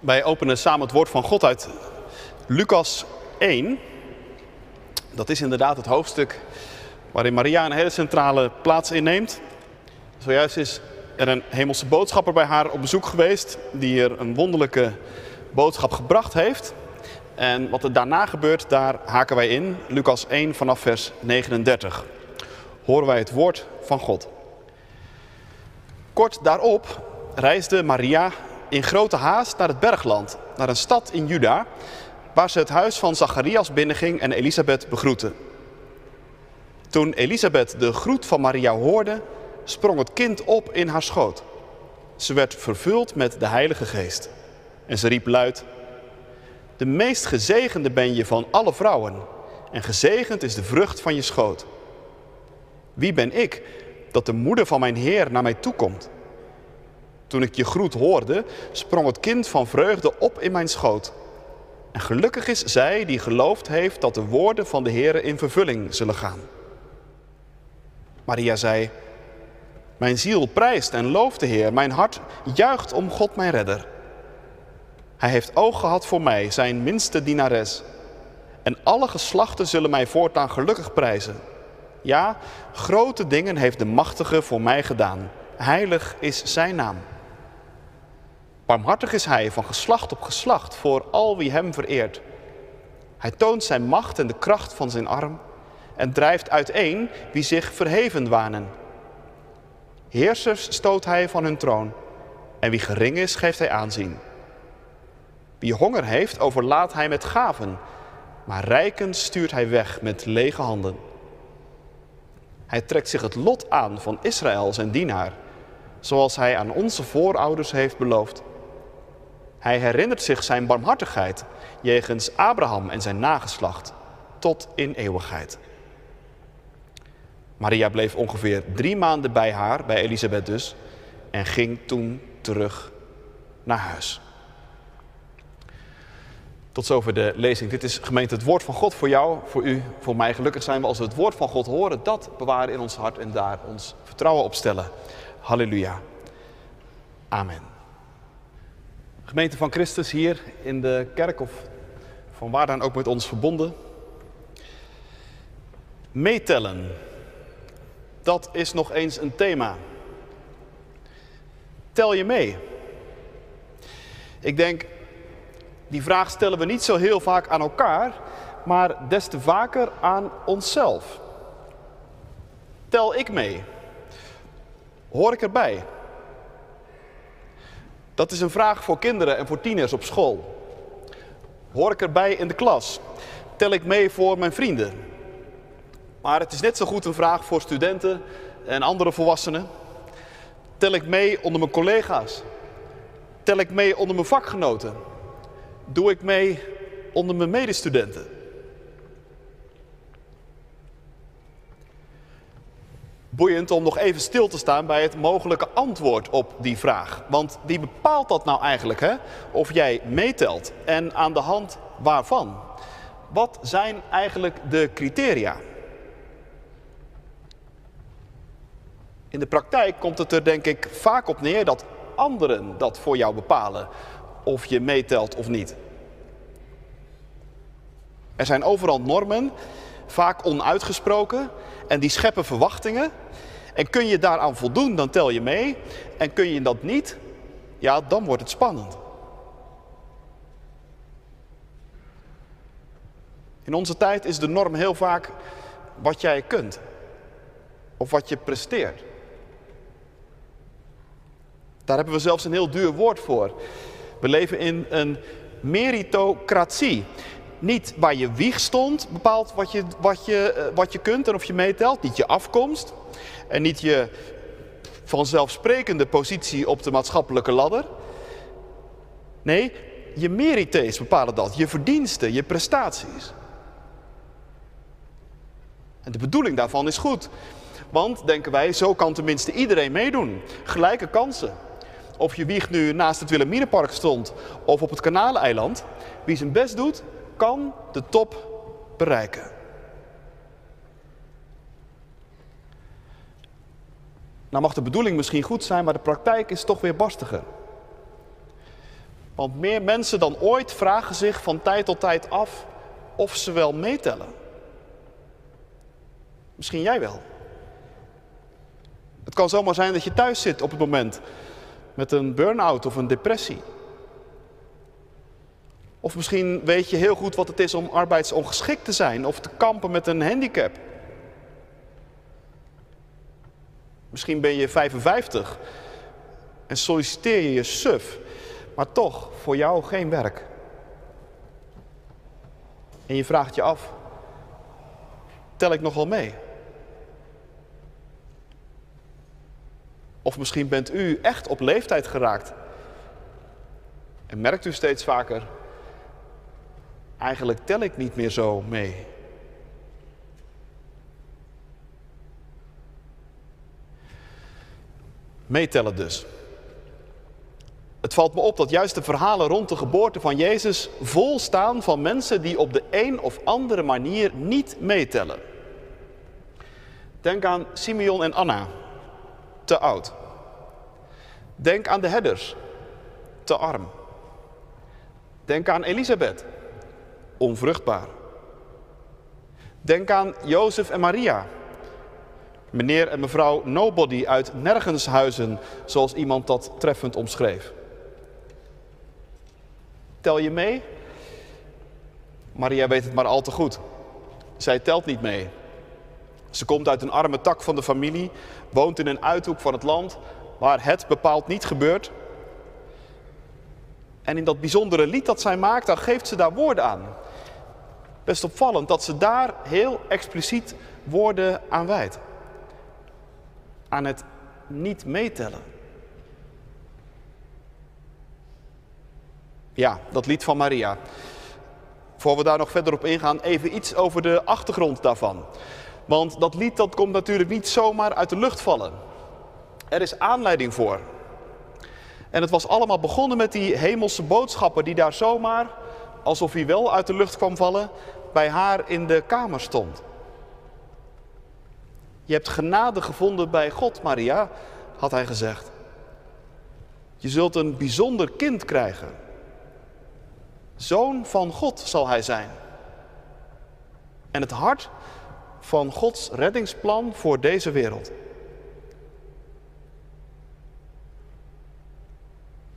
Wij openen samen het woord van God uit Lucas 1. Dat is inderdaad het hoofdstuk waarin Maria een hele centrale plaats inneemt. Zojuist is er een hemelse boodschapper bij haar op bezoek geweest, die er een wonderlijke boodschap gebracht heeft. En wat er daarna gebeurt, daar haken wij in. Lucas 1 vanaf vers 39. Horen wij het woord van God. Kort daarop reisde Maria in grote haast naar het bergland, naar een stad in Juda, waar ze het huis van Zacharias binnenging en Elisabeth begroette. Toen Elisabeth de groet van Maria hoorde, sprong het kind op in haar schoot. Ze werd vervuld met de Heilige Geest. En ze riep luid: De meest gezegende ben je van alle vrouwen, en gezegend is de vrucht van je schoot. Wie ben ik dat de moeder van mijn Heer naar mij toekomt? Toen ik je groet hoorde, sprong het kind van vreugde op in mijn schoot. En gelukkig is zij die geloofd heeft dat de woorden van de Heer in vervulling zullen gaan. Maria zei: Mijn ziel prijst en looft de Heer, mijn hart juicht om God mijn redder. Hij heeft oog gehad voor mij, zijn minste dienares. En alle geslachten zullen mij voortaan gelukkig prijzen. Ja, grote dingen heeft de Machtige voor mij gedaan. Heilig is zijn naam. Barmhartig is hij van geslacht op geslacht voor al wie hem vereert. Hij toont zijn macht en de kracht van zijn arm en drijft uiteen wie zich verheven wanen. Heersers stoot hij van hun troon en wie gering is geeft hij aanzien. Wie honger heeft overlaat hij met gaven, maar rijken stuurt hij weg met lege handen. Hij trekt zich het lot aan van Israël zijn dienaar, zoals hij aan onze voorouders heeft beloofd. Hij herinnert zich zijn barmhartigheid jegens Abraham en zijn nageslacht tot in eeuwigheid. Maria bleef ongeveer drie maanden bij haar, bij Elisabeth dus, en ging toen terug naar huis. Tot zover de lezing. Dit is gemeente het woord van God voor jou, voor u, voor mij. Gelukkig zijn we als we het woord van God horen, dat bewaren in ons hart en daar ons vertrouwen op stellen. Halleluja. Amen. Gemeente van Christus hier in de kerk of van waar dan ook met ons verbonden. Meetellen, dat is nog eens een thema. Tel je mee? Ik denk, die vraag stellen we niet zo heel vaak aan elkaar, maar des te vaker aan onszelf. Tel ik mee? Hoor ik erbij? Dat is een vraag voor kinderen en voor tieners op school. Hoor ik erbij in de klas? Tel ik mee voor mijn vrienden? Maar het is net zo goed een vraag voor studenten en andere volwassenen. Tel ik mee onder mijn collega's? Tel ik mee onder mijn vakgenoten? Doe ik mee onder mijn medestudenten? Boeiend om nog even stil te staan bij het mogelijke antwoord op die vraag. Want wie bepaalt dat nou eigenlijk, hè? Of jij meetelt en aan de hand waarvan? Wat zijn eigenlijk de criteria? In de praktijk komt het er denk ik vaak op neer dat anderen dat voor jou bepalen of je meetelt of niet. Er zijn overal normen, vaak onuitgesproken, en die scheppen verwachtingen. En kun je daaraan voldoen, dan tel je mee. En kun je dat niet, ja, dan wordt het spannend. In onze tijd is de norm heel vaak wat jij kunt. Of wat je presteert. Daar hebben we zelfs een heel duur woord voor. We leven in een meritocratie niet waar je wieg stond bepaalt wat je, wat, je, eh, wat je kunt en of je meetelt. Niet je afkomst en niet je vanzelfsprekende positie op de maatschappelijke ladder. Nee, je merites bepalen dat. Je verdiensten, je prestaties. En de bedoeling daarvan is goed. Want, denken wij, zo kan tenminste iedereen meedoen. Gelijke kansen. Of je wieg nu naast het Wilhelminapark stond of op het Kanaleiland. Wie zijn best doet, kan de top bereiken. Nou mag de bedoeling misschien goed zijn, maar de praktijk is toch weer barstiger. Want meer mensen dan ooit vragen zich van tijd tot tijd af of ze wel meetellen. Misschien jij wel. Het kan zomaar zijn dat je thuis zit op het moment met een burn-out of een depressie. Of misschien weet je heel goed wat het is om arbeidsongeschikt te zijn of te kampen met een handicap. Misschien ben je 55 en solliciteer je je suf, maar toch voor jou geen werk. En je vraagt je af, tel ik nog wel mee? Of misschien bent u echt op leeftijd geraakt. En merkt u steeds vaker, eigenlijk tel ik niet meer zo mee. Meetellen dus. Het valt me op dat juist de verhalen rond de geboorte van Jezus vol staan van mensen die op de een of andere manier niet meetellen. Denk aan Simeon en Anna, te oud. Denk aan de herders, te arm. Denk aan Elisabeth, onvruchtbaar. Denk aan Jozef en Maria, meneer en mevrouw Nobody uit Nergenshuizen, zoals iemand dat treffend omschreef. Tel je mee? Maria weet het maar al te goed. Zij telt niet mee. Ze komt uit een arme tak van de familie, woont in een uithoek van het land waar het bepaald niet gebeurt. En in dat bijzondere lied dat zij maakt, dan geeft ze daar woorden aan. Best opvallend dat ze daar heel expliciet woorden aan wijdt. Aan het niet meetellen. Ja, dat lied van Maria. Voor we daar nog verder op ingaan, even iets over de achtergrond daarvan. Want dat lied dat komt natuurlijk niet zomaar uit de lucht vallen. Er is aanleiding voor. En het was allemaal begonnen met die hemelse boodschappen die daar zomaar, alsof hij wel uit de lucht kwam vallen, bij haar in de kamer stond. Je hebt genade gevonden bij God, Maria, had hij gezegd. Je zult een bijzonder kind krijgen. Zoon van God zal hij zijn. En het hart van Gods reddingsplan voor deze wereld.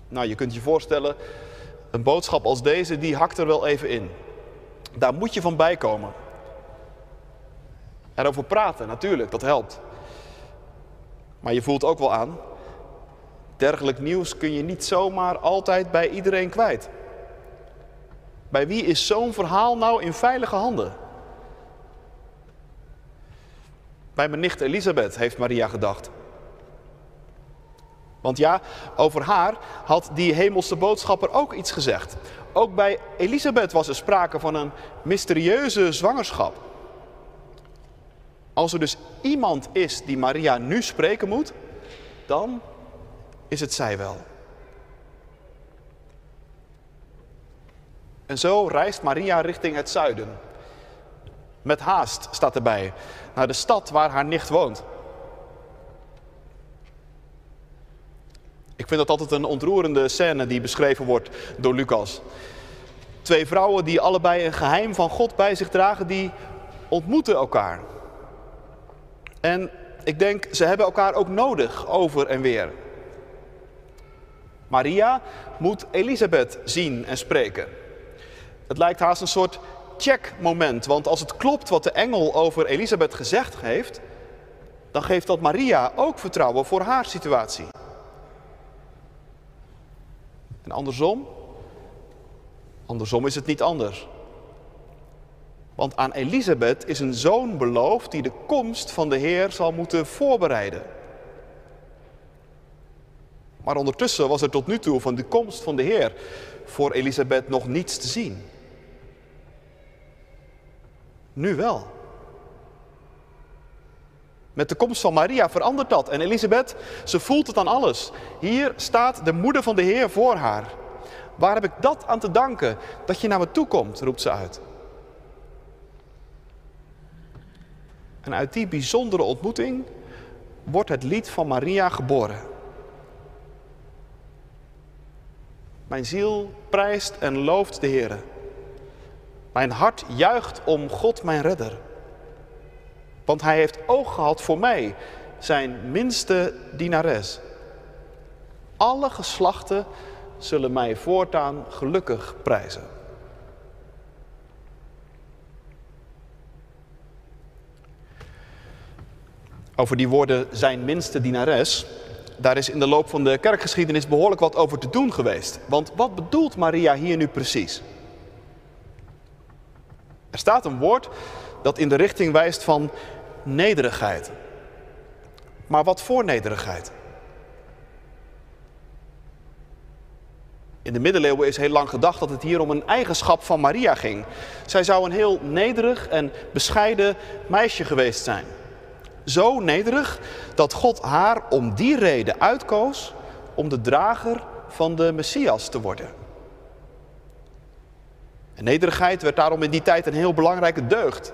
Nou, je kunt je voorstellen, een boodschap als deze, die hakt er wel even in. Daar moet je van bijkomen. Erover praten, natuurlijk, dat helpt. Maar je voelt ook wel aan, dergelijk nieuws kun je niet zomaar altijd bij iedereen kwijt. Bij wie is zo'n verhaal nou in veilige handen? Bij mijn nicht Elisabeth, heeft Maria gedacht. Want ja, over haar had die hemelse boodschapper ook iets gezegd. Ook bij Elisabeth was er sprake van een mysterieuze zwangerschap. Als er dus iemand is die Maria nu spreken moet, dan is het zij wel. En zo reist Maria richting het zuiden. Met haast staat erbij, naar de stad waar haar nicht woont. Ik vind dat altijd een ontroerende scène die beschreven wordt door Lucas. Twee vrouwen die allebei een geheim van God bij zich dragen, die ontmoeten elkaar. En ik denk, ze hebben elkaar ook nodig over en weer. Maria moet Elisabeth zien en spreken. Het lijkt haast een soort checkmoment, want als het klopt wat de engel over Elisabeth gezegd heeft, dan geeft dat Maria ook vertrouwen voor haar situatie. En andersom? Andersom is het niet anders. Want aan Elisabeth is een zoon beloofd die de komst van de Heer zal moeten voorbereiden. Maar ondertussen was er tot nu toe van de komst van de Heer voor Elisabeth nog niets te zien. Nu wel. Met de komst van Maria verandert dat. En Elisabeth, ze voelt het aan alles. Hier staat de moeder van de Heer voor haar. Waar heb ik dat aan te danken dat je naar me toe komt, roept ze uit. En uit die bijzondere ontmoeting wordt het lied van Maria geboren. Mijn ziel prijst en looft de Heer. Mijn hart juicht om God mijn redder. Want hij heeft oog gehad voor mij, zijn minste dienares. Alle geslachten zullen mij voortaan gelukkig prijzen. Over die woorden zijn minste dienares, daar is in de loop van de kerkgeschiedenis behoorlijk wat over te doen geweest. Want wat bedoelt Maria hier nu precies? Er staat een woord dat in de richting wijst van nederigheid. Maar wat voor nederigheid? In de middeleeuwen is heel lang gedacht dat het hier om een eigenschap van Maria ging. Zij zou een heel nederig en bescheiden meisje geweest zijn. Zo nederig dat God haar om die reden uitkoos om de drager van de Messias te worden. Nederigheid werd daarom in die tijd een heel belangrijke deugd.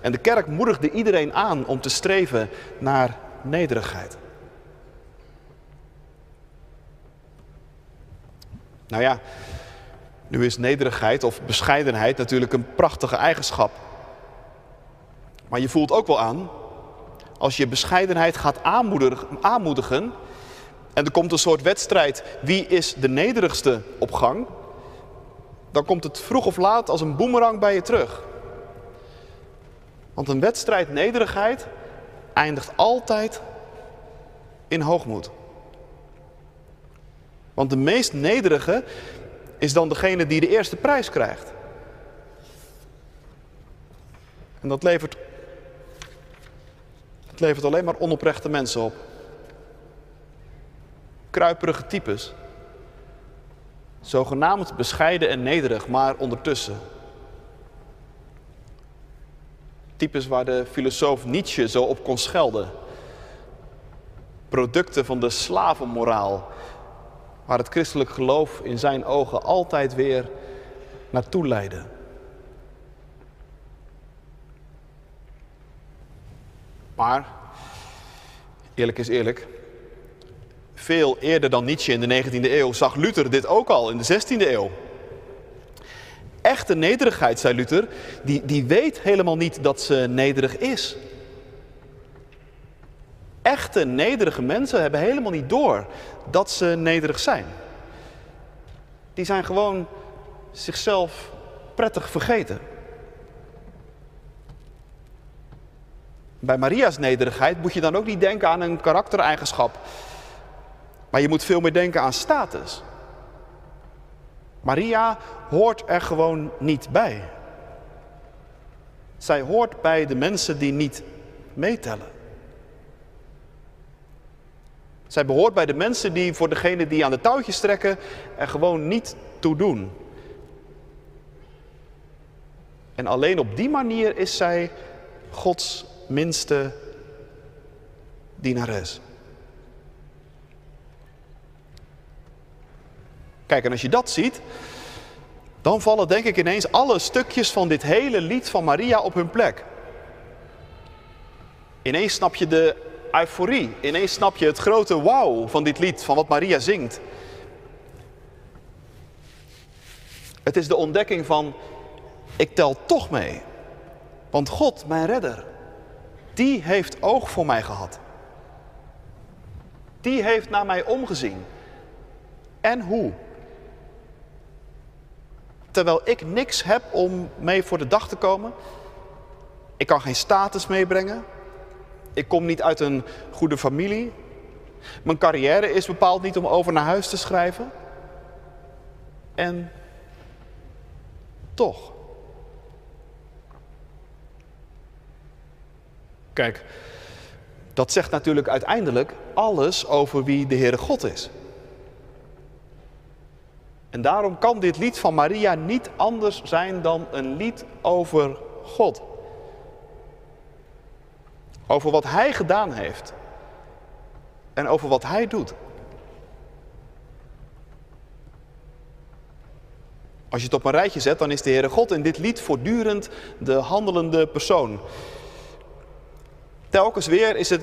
En de kerk moedigde iedereen aan om te streven naar nederigheid. Nou ja, nu is nederigheid of bescheidenheid natuurlijk een prachtige eigenschap. Maar je voelt ook wel aan, als je bescheidenheid gaat aanmoedigen, en er komt een soort wedstrijd, wie is de nederigste op gang, dan komt het vroeg of laat als een boemerang bij je terug. Want een wedstrijd nederigheid eindigt altijd in hoogmoed. Want de meest nederige is dan degene die de eerste prijs krijgt. En dat levert, levert alleen maar onoprechte mensen op. Kruiperige types. Zogenaamd bescheiden en nederig, maar ondertussen. Types waar de filosoof Nietzsche zo op kon schelden. Producten van de slavenmoraal waar het christelijk geloof in zijn ogen altijd weer naartoe leidde. Maar, eerlijk is eerlijk, veel eerder dan Nietzsche in de 19e eeuw zag Luther dit ook al in de 16e eeuw. Echte nederigheid, zei Luther, die, die weet helemaal niet dat ze nederig is. Echte nederige mensen hebben helemaal niet door dat ze nederig zijn. Die zijn gewoon zichzelf prettig vergeten. Bij Maria's nederigheid moet je dan ook niet denken aan een karaktereigenschap. Maar je moet veel meer denken aan status. Maria hoort er gewoon niet bij. Zij hoort bij de mensen die niet meetellen. Zij behoort bij de mensen die voor degene die aan de touwtjes trekken er gewoon niet toe doen. En alleen op die manier is zij Gods minste dienares. Kijk, en als je dat ziet, dan vallen denk ik ineens alle stukjes van dit hele lied van Maria op hun plek. Ineens snap je de euforie. Ineens snap je het grote wauw van dit lied, van wat Maria zingt. Het is de ontdekking van, ik tel toch mee. Want God, mijn redder, die heeft oog voor mij gehad. Die heeft naar mij omgezien. En hoe? Terwijl ik niks heb om mee voor de dag te komen. Ik kan geen status meebrengen. Ik kom niet uit een goede familie. Mijn carrière is bepaald niet om over naar huis te schrijven. En toch. Kijk, dat zegt natuurlijk uiteindelijk alles over wie de Heere God is. En daarom kan dit lied van Maria niet anders zijn dan een lied over God. Over wat Hij gedaan heeft. En over wat Hij doet. Als je het op een rijtje zet, dan is de Heere God in dit lied voortdurend de handelende persoon. Telkens weer is het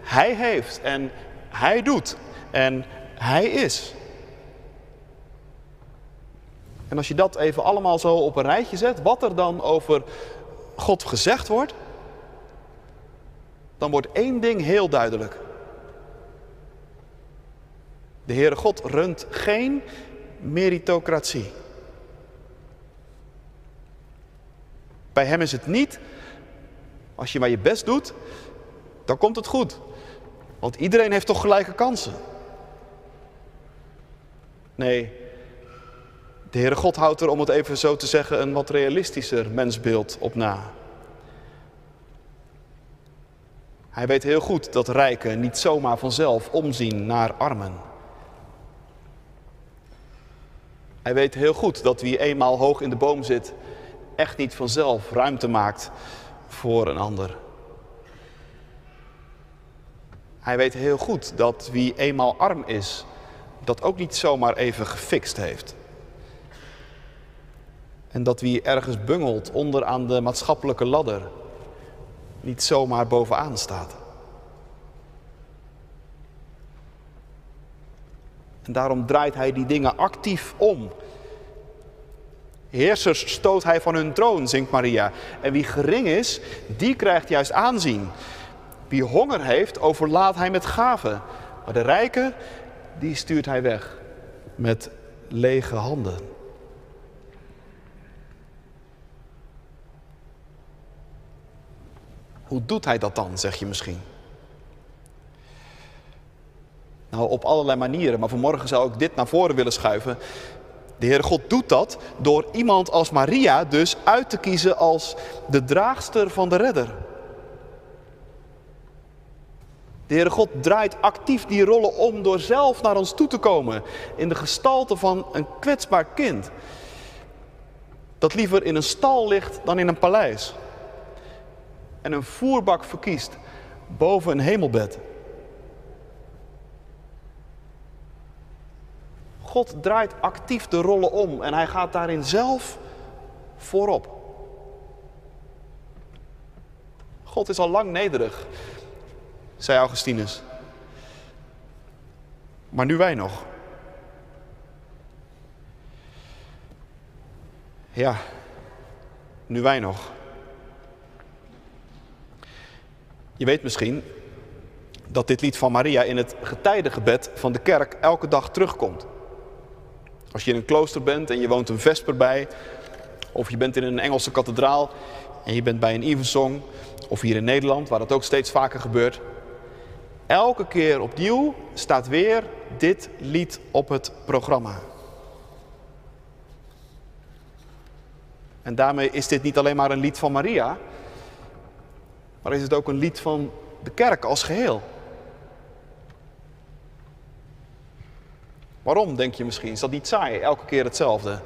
Hij heeft en Hij doet en Hij is. En als je dat even allemaal zo op een rijtje zet, wat er dan over God gezegd wordt, dan wordt één ding heel duidelijk. De Heere God runt geen meritocratie. Bij Hem is het niet, als je maar je best doet, dan komt het goed. Want iedereen heeft toch gelijke kansen. Nee, de Heere God houdt er, om het even zo te zeggen, een wat realistischer mensbeeld op na. Hij weet heel goed dat rijken niet zomaar vanzelf omzien naar armen. Hij weet heel goed dat wie eenmaal hoog in de boom zit, echt niet vanzelf ruimte maakt voor een ander. Hij weet heel goed dat wie eenmaal arm is, dat ook niet zomaar even gefixt heeft. En dat wie ergens bungelt onder aan de maatschappelijke ladder, niet zomaar bovenaan staat. En daarom draait hij die dingen actief om. Heersers stoot hij van hun troon, zingt Maria. En wie gering is, die krijgt juist aanzien. Wie honger heeft, overlaat hij met gaven. Maar de rijken, die stuurt hij weg met lege handen. Hoe doet hij dat dan, zeg je misschien? Nou, op allerlei manieren, maar vanmorgen zou ik dit naar voren willen schuiven. De Heere God doet dat door iemand als Maria dus uit te kiezen als de draagster van de redder. De Heere God draait actief die rollen om door zelf naar ons toe te komen in de gestalte van een kwetsbaar kind. Dat liever in een stal ligt dan in een paleis. En een voerbak verkiest boven een hemelbed. God draait actief de rollen om en hij gaat daarin zelf voorop. God is al lang nederig, zei Augustinus. Maar nu wij nog. Ja, nu wij nog. Je weet misschien dat dit lied van Maria in het getijdengebed van de kerk elke dag terugkomt. Als je in een klooster bent en je woont een vesper bij, of je bent in een Engelse kathedraal en je bent bij een evensong, of hier in Nederland, waar dat ook steeds vaker gebeurt. Elke keer opnieuw staat weer dit lied op het programma. En daarmee is dit niet alleen maar een lied van Maria, maar is het ook een lied van de kerk als geheel. Waarom, denk je misschien? Is dat niet saai? Elke keer hetzelfde.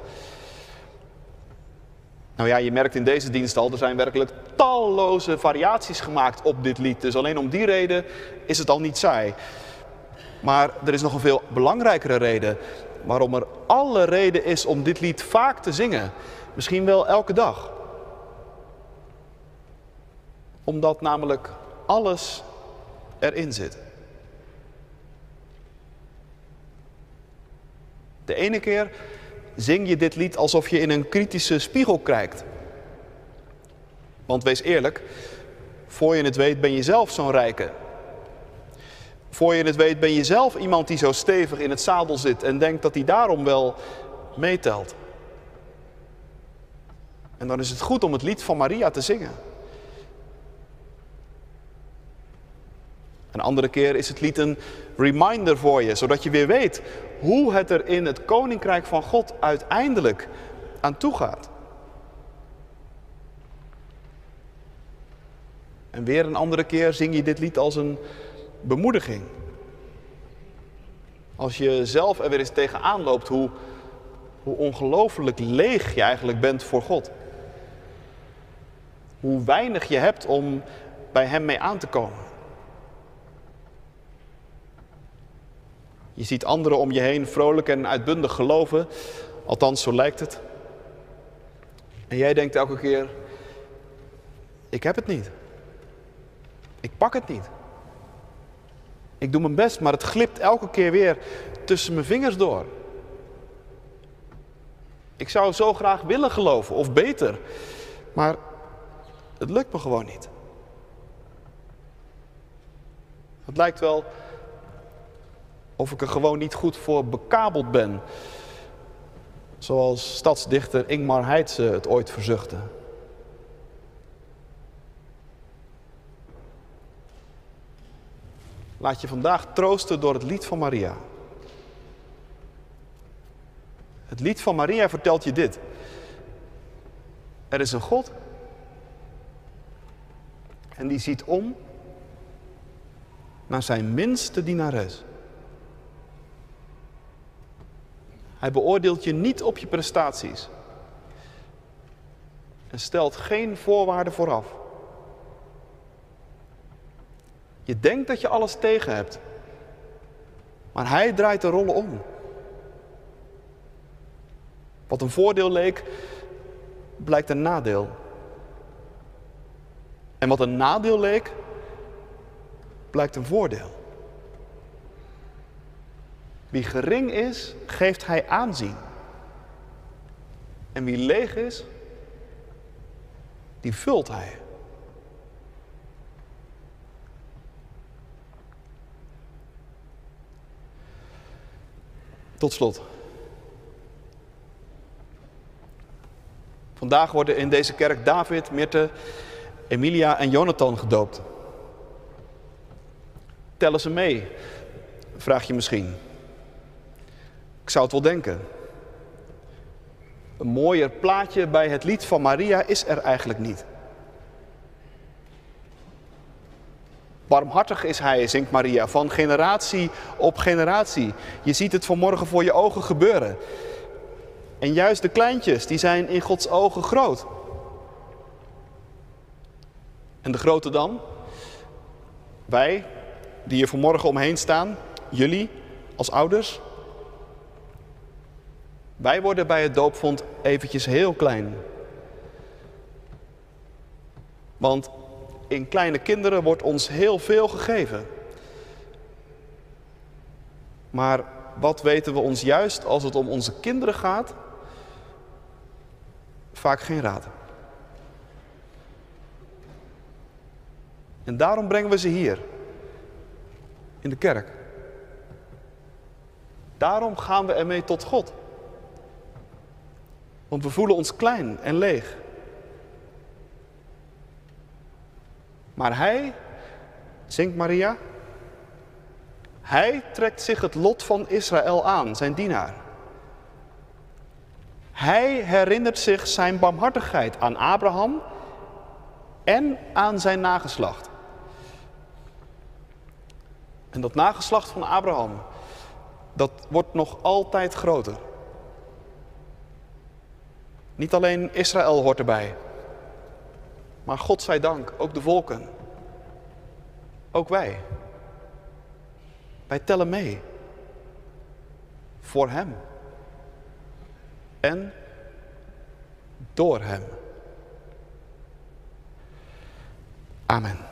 Nou ja, je merkt in deze dienst al, er zijn werkelijk talloze variaties gemaakt op dit lied. Dus alleen om die reden is het al niet saai. Maar er is nog een veel belangrijkere reden waarom er alle reden is om dit lied vaak te zingen. Misschien wel elke dag. Omdat namelijk alles erin zit. De ene keer zing je dit lied alsof je in een kritische spiegel kijkt. Want wees eerlijk, voor je het weet ben je zelf zo'n rijke. Voor je het weet ben je zelf iemand die zo stevig in het zadel zit en denkt dat hij daarom wel meetelt. En dan is het goed om het lied van Maria te zingen. Een andere keer is het lied een reminder voor je, zodat je weer weet hoe het er in het koninkrijk van God uiteindelijk aan toe gaat. En weer een andere keer zing je dit lied als een bemoediging. Als je zelf er weer eens tegenaan loopt hoe, hoe ongelooflijk leeg je eigenlijk bent voor God. Hoe weinig je hebt om bij Hem mee aan te komen. Je ziet anderen om je heen vrolijk en uitbundig geloven, althans zo lijkt het. En jij denkt elke keer, ik heb het niet. Ik pak het niet. Ik doe mijn best, maar het glipt elke keer weer tussen mijn vingers door. Ik zou zo graag willen geloven, of beter. Maar het lukt me gewoon niet. Het lijkt wel of ik er gewoon niet goed voor bekabeld ben. Zoals stadsdichter Ingmar Heitse het ooit verzuchtte. Laat je vandaag troosten door het lied van Maria. Het lied van Maria vertelt je dit. Er is een God. En die ziet om naar zijn minste dienares. Hij beoordeelt je niet op je prestaties. En stelt geen voorwaarden vooraf. Je denkt dat je alles tegen hebt. Maar hij draait de rollen om. Wat een voordeel leek, blijkt een nadeel. En wat een nadeel leek, blijkt een voordeel. Wie gering is, geeft hij aanzien. En wie leeg is, die vult hij. Tot slot. Vandaag worden in deze kerk David, Mirte, Emilia en Jonathan gedoopt. Tellen ze mee, vraag je misschien. Ik zou het wel denken. Een mooier plaatje bij het lied van Maria is er eigenlijk niet. Barmhartig is hij, zingt Maria, van generatie op generatie. Je ziet het vanmorgen voor je ogen gebeuren. En juist de kleintjes, die zijn in Gods ogen groot. En de grote dan? Wij, die hier vanmorgen omheen staan, jullie als ouders. Wij worden bij het doopvond eventjes heel klein. Want in kleine kinderen wordt ons heel veel gegeven. Maar wat weten we ons juist als het om onze kinderen gaat? Vaak geen raad. En daarom brengen we ze hier, in de kerk. Daarom gaan we ermee tot God. Want we voelen ons klein en leeg. Maar hij, zingt Maria, hij trekt zich het lot van Israël aan, zijn dienaar. Hij herinnert zich zijn barmhartigheid aan Abraham en aan zijn nageslacht. En dat nageslacht van Abraham, dat wordt nog altijd groter. Niet alleen Israël hoort erbij, maar God zij dank, ook de volken. Ook wij. Wij tellen mee. Voor Hem. En door Hem. Amen.